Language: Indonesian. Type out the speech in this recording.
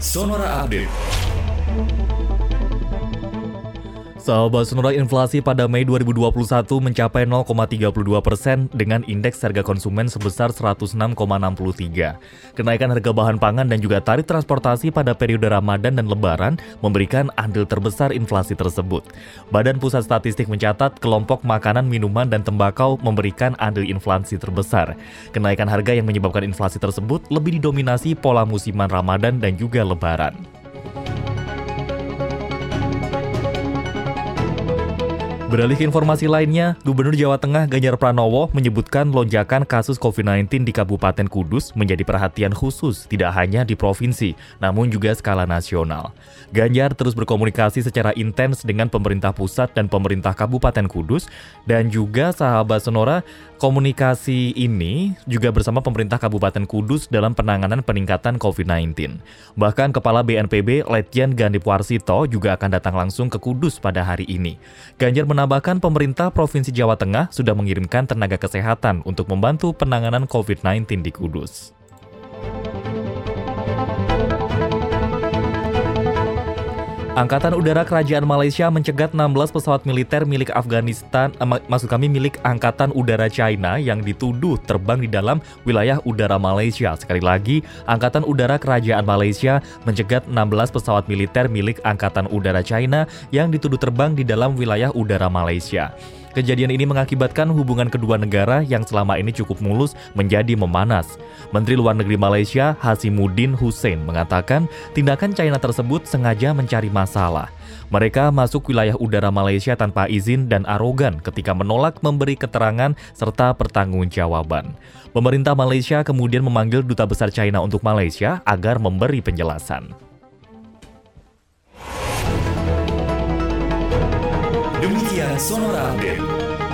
Sonora Update. Sahabat Sonora inflasi pada Mei 2021 mencapai 0,32 persen dengan indeks harga konsumen sebesar 106,63. Kenaikan harga bahan pangan dan juga tarif transportasi pada periode Ramadan dan Lebaran memberikan andil terbesar inflasi tersebut. Badan Pusat Statistik mencatat kelompok makanan, minuman, dan tembakau memberikan andil inflasi terbesar. Kenaikan harga yang menyebabkan inflasi tersebut lebih didominasi pola musiman Ramadan dan juga Lebaran. Beralih ke informasi lainnya, Gubernur Jawa Tengah Ganjar Pranowo menyebutkan lonjakan kasus COVID-19 di Kabupaten Kudus menjadi perhatian khusus tidak hanya di provinsi, namun juga skala nasional. Ganjar terus berkomunikasi secara intens dengan pemerintah pusat dan pemerintah Kabupaten Kudus dan juga sahabat Sonora, komunikasi ini juga bersama pemerintah Kabupaten Kudus dalam penanganan peningkatan COVID-19. Bahkan Kepala BNPB Letjen Gandip Warsito juga akan datang langsung ke Kudus pada hari ini. Ganjar menambahkan pemerintah Provinsi Jawa Tengah sudah mengirimkan tenaga kesehatan untuk membantu penanganan COVID-19 di Kudus. Angkatan Udara Kerajaan Malaysia mencegat 16 pesawat militer milik Afghanistan, eh, mak maksud kami milik Angkatan Udara China yang dituduh terbang di dalam wilayah udara Malaysia. Sekali lagi, Angkatan Udara Kerajaan Malaysia mencegat 16 pesawat militer milik Angkatan Udara China yang dituduh terbang di dalam wilayah udara Malaysia. Kejadian ini mengakibatkan hubungan kedua negara yang selama ini cukup mulus menjadi memanas. Menteri Luar Negeri Malaysia Hasimuddin Hussein mengatakan tindakan China tersebut sengaja mencari masalah. Mereka masuk wilayah udara Malaysia tanpa izin dan arogan ketika menolak memberi keterangan serta pertanggungjawaban. Pemerintah Malaysia kemudian memanggil Duta Besar China untuk Malaysia agar memberi penjelasan. Demikian Sonora Update.